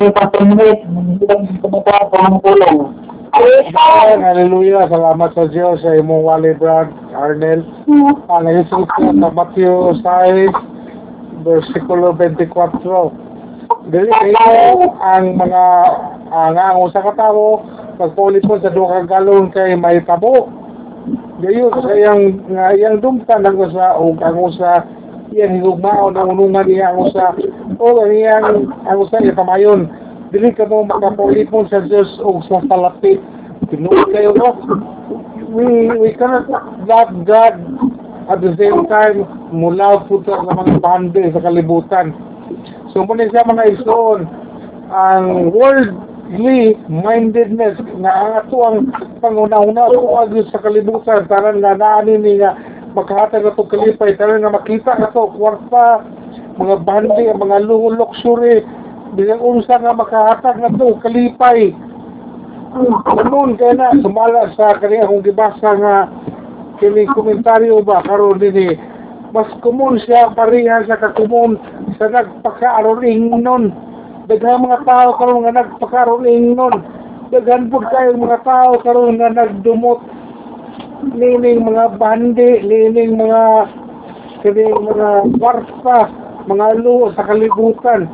lang kumukha po ng tulong. Amen. Hallelujah. Salamat sa Diyos sa imong wali Brad Arnel. Ang Jesus sa Matthew 6, versikulo 24. Dili kayo ang mga ang ang usa ka tawo pagpaulit mo sa duha ka galon kay may tabo. Gayo sa iyang nga iyang dumtan ang usa o ang usa iyang higugmao na unungan niya ang usa o ang iyang ang usa iya kamayon. Dili ka mo makapaulit mo sa Diyos o sa salapit. Tinuod kayo no? We, we cannot love God at the same time mula po sa mga bande sa kalibutan. So muna siya mga igsoon, ang worldly mindedness na ang ato ang panguna-una po agos sa kalibutan taran nga naani ni nga makahatag ato kalipay taran nga makita ato kwarta mga bandi mga luxury bilang unsa nga makahatag ato kalipay Ganun kaya na sumala sa kaniya akong gibasa nga kini komentaryo ba karon dinhi mas kumon siya pareha sa kakumon sa nagpakaaroling nun. Daghang mga tao karon nga nagpakaaroling nun. Daghan pud kayo mga tao karon nga nagdumot nining mga bandi, nining mga kining mga kwarta, mga luho sa kalibutan.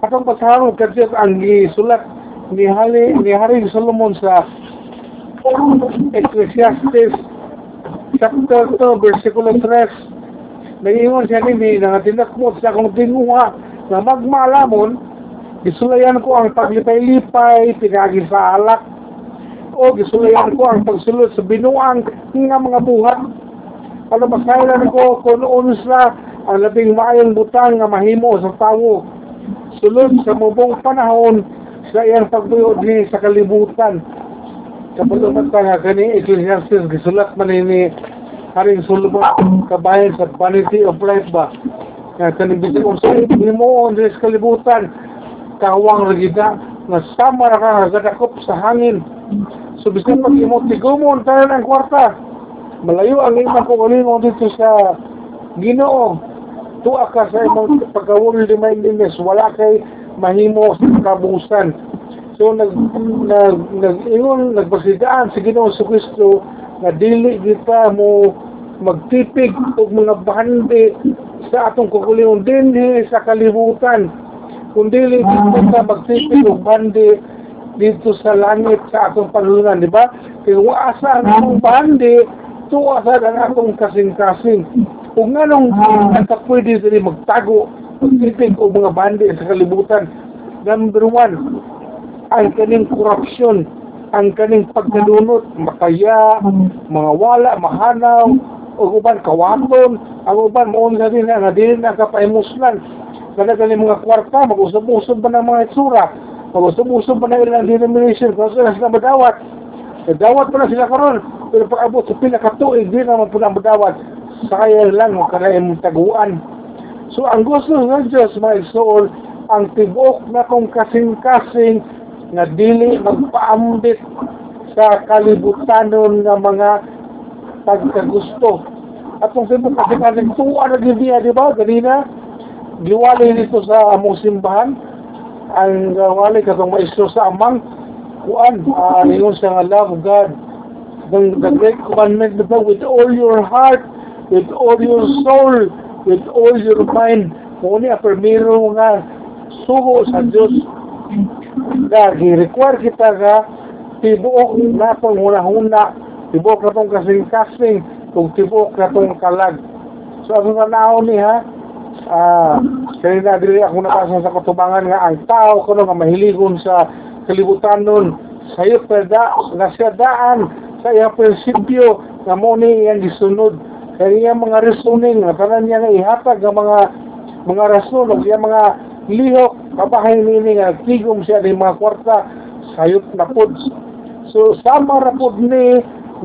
Atong pasahon kasi ang gisulat ni Hari ni Hari Solomon sa Ecclesiastes chapter 2 versikulo 3 Nagingon siya ni nga tinakmot sa akong tinguha na magmalamon. Gisulayan ko ang paglipay-lipay pinagi sa alak o gisulayan ko ang pagsulod sa binuang nga mga buhat ano masaylan ko kung unsa ang labing maayong butang nga mahimo sa tawo. Sulod sa mubong panahon sa iyang pagbuyo din sa kalibutan. Kapulutan ka nga kani Ecclesiastes gisulat man ni Haring Solomon kabayan sa Vanity of Life ba? Nga kani kung sa himuon sa kalibutan kawang ragida nga sama ra ka gadakop sa hangin so bisig pag imo tigumon tayo ng kwarta? Malayo ang imong kukulingon dito sa Ginoo. Tuwa ka sa imong pagkawul di mindedness wala kay mahimo sa kabusan so nag nag nag ingon nagpasidaan sa Ginoo sa Kristo nga dili kita mo magtipig og mga bandi sa atong kukulingon dinhi sa kalibutan. Kung dili kita magtipig og bandi dito sa langit sa atong panulungan di ba? Kung asa ang atong bandi tuwa sa ang atong kasing-kasing? Kung nganong nakapwede sila magtago magtipig og mga bandi sa kalibutan. Number one ang kaning korupsyon ang kaning pagkadunot, makaya, mga wala, mahanaw, o uban kawaton, ang uban moon sa din nga din ang kapaimuslan. Kada mga kwarta, mag-usab-usab ba ng mga itsura, mag-usab-usab ba ng ilang denomination, kung sila sila madawat. Madawat pa na sila karon pero pag abot sa pinakatuig, di naman po na madawat. Sayang lang, makalain mong taguan. So ang gusto ng Diyos, mga soul, ang tibok na kong kasing-kasing nga dili magpaambit sa kalibutanon nga mga pagkagusto. At kung sino kasi kasi tuwa na niya, di ba? Ganina, giwali dito sa among simbahan, ang uh, wali katong maestro sa amang, kuan, uh, yun sa nga love God. The, the great commandment na with all your heart, with all your soul, with all your mind. Muna, primero nga, sugo sa Diyos nga gi-require kita nga tibuok na itong huna-huna tibuok na itong kasing-kasing kung tibuok na itong kalag so ang naon ni ha ah kaya na dili ako nakasa sa katubangan nga ang tao kuno nga mahiligon sa kalibutan nun. Sayo peda nga siya daan sa iyang prinsipyo nga mo ni iyang gisunod. Kaya iyang mga reasoning nga tanan niya nga ihatag nga mga mga rason o iyang mga lihok kabahay nini nga tigom siya ni mga kwarta. Sayop na pod so sama ra ni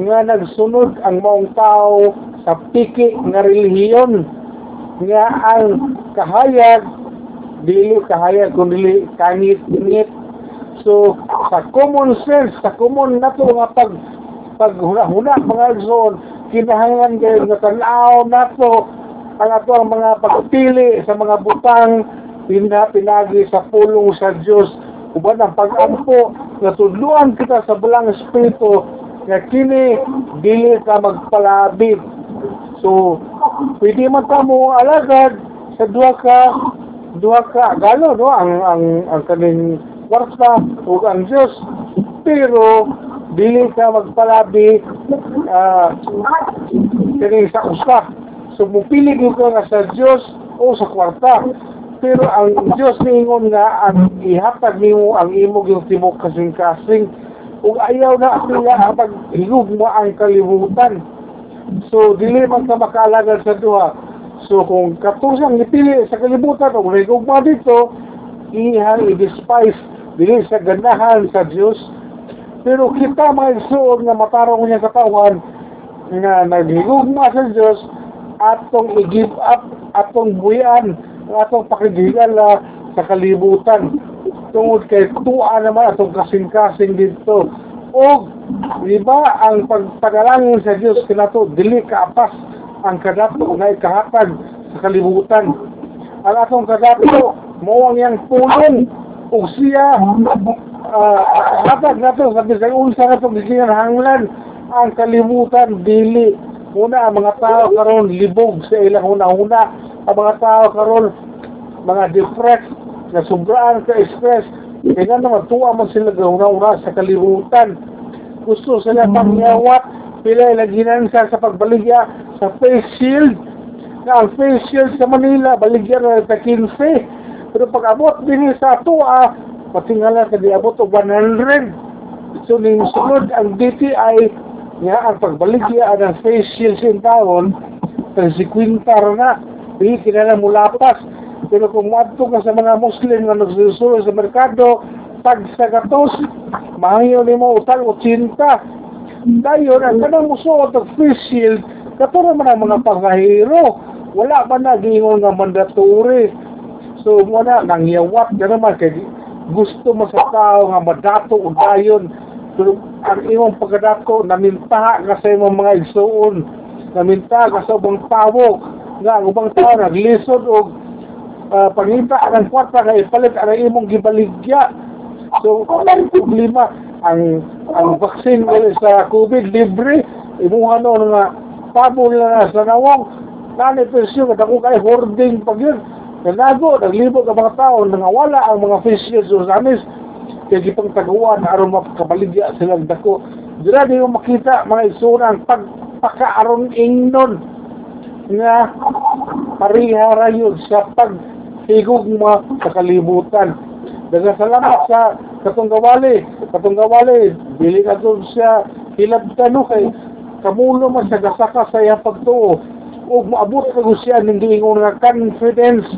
nga nagsunod ang maong tao sa piki nga relihiyon nga ang kahayag dili kahayag kung dili kangit-ngit so sa common sense sa common nato nga pag pag huna-huna mga zone kinahanglan kayo nga tanaw nato. Ang ato ang mga pagpili sa mga butang pina, pinagi sa pulong sa Dios uban ang pag-ampo nga kita sa balang espiritu nga kini dili ka magpalabit so pwede man ka mo alagad. Sa duha ka duha ka galo no? Ang ang ang kaning kwarta ug ang Dios pero dili ka magpalabi ah kini sa usa. So mupili gyud ka nga sa Dios o sa kwarta. Pero ang Dios niingon nga ang ihatag nimo ang imo gyud tibok kasing-kasing. Ug ayaw na siya ang paghigog mo ang kalibutan so dili man ka makaalagad sa duha. So kung katusang ipili sa kalibutan o higog mo dito iha i-despise dili sa ganahan sa Dios pero kita mga isuod nga matarong niya sa katawan nga naghigugma sa Diyos atong i-give up atong buyan atong pakigigala sa kalibutan. Tungod kay tuwa naman atong kasing-kasing dito o di ba ang pagpadalangin sa Diyos kinato dili kaapas ang kadato nga ikahatag sa kalibutan. Ang atong kadato mo ang yang pulong o siya uh, hatag nato sa bisag unsa na itong hanglan ang kalimutan dili. Una ang mga tao karon libog sa ilang una-una. Ang mga tao karon mga depressed na sobraan ka stress kaya naman tuwa man sila una-una sa kalibutan gusto sila pangyawat pila ilaginan sa sa pagbaligya sa face shield. Na ang face shield sa Manila baligyan na sa 15 pero pag abot din sa tuwa patingala ka di abot og 100 so ning sunod ang DTI nga ang pagbaligya ang face shield sa taon kay si Quintar na di kinala mo lapas pero kung madto ka sa mga Muslim nga nagsusulo sa merkado pag sa gatos mahayo ni mo utang 80 dayon ang kanang musuot og face shield katuro man ang mga pasahero. Wala pa na gingon nga mandatory so mo na nangyawat ka naman kay gusto mo sa tao nga madato o dayon. Pero ang imong pagkadato namintaha ka sa imong mga igsuon namintaha ka sa ubang tawok nga ang ubang tao naglisod og uh, pangita ang kwarta nga ipalit ang imong gibaligya. So ang problema ang ang vaccine wala sa COVID libre. Imuha no nga pabol na sa nawong nani presyo nga dako kay hoarding pag yun. Nanago, naglibog ang mga tao, nangawala ang mga shields o samis, kaya gipang taguan, aron makabaligya silang dako. Dira di mo makita mga isurang pagpakaaron ingnon nga pariha rayon sa paghigugma sa kalibutan. Daga salamat sa katunggawali. Katunggawali, bili na doon siya hilab tano kay kamulo man sa gasaka sa iyang pagtuo. O maabot ka siya ng giingon nga confidence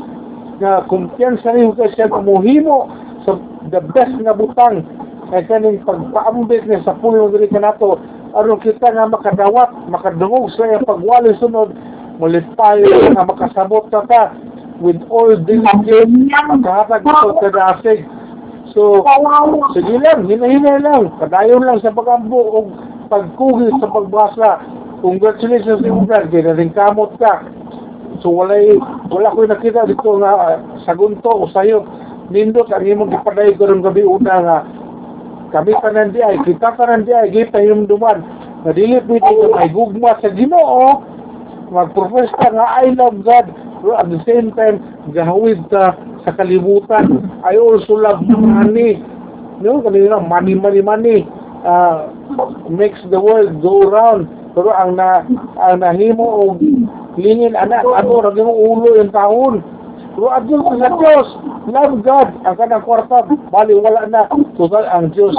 nga kumpiyansa niyo ka siya kumuhimo sa the best nga butang kay kaning pagpaambit niya sa pulong diri kanato aron kita nga makadawat makadungog sa iyang pagwali sunod mulipay nga makasabot ka ta with all diligence makahatag ito kada asig so sige lang hinahinay lang. Kadayon lang sa pagambo o pagkugis sa pagbasa. Congratulations sa brad. Kaya rin kamot ka. So walay wala ko nakita dito nga uh, sagunto o sayo nindot ang imong gipaday karong gabi una nga. Kami tanan di ay kita tanan di ay gipahimduman nga dili pwede ka may gugma sa Ginoo. Mag-profess ka nga I love God pero at the same time gahawid ka sa kalibutan. I also love money. No kanina money money money. Uh, makes the world go round. Pero ang na ang nahimo og lingin anak ano ra mo ulo yung taon. Pero adyo sa Diyos love God. Ang kanang kwarta bali wala na. Total ang Diyos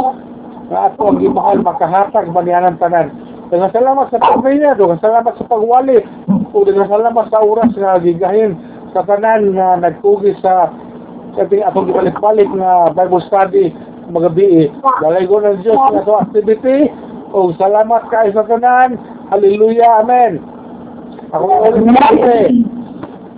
nga ato ang gimahal makahatag banianan tanan. Dengan salamat sa pagmaya, dengan salamat sa pagwali, o dengan salamat sa oras nga gigahin sa tanan nga nagtugi sa sa ating atong gibalik-balik nga Bible study mga bi'i. Dalay ko ng Diyos nga ito activity, o salamat kayo sa tanan. Hallelujah, Amen. Ako ulit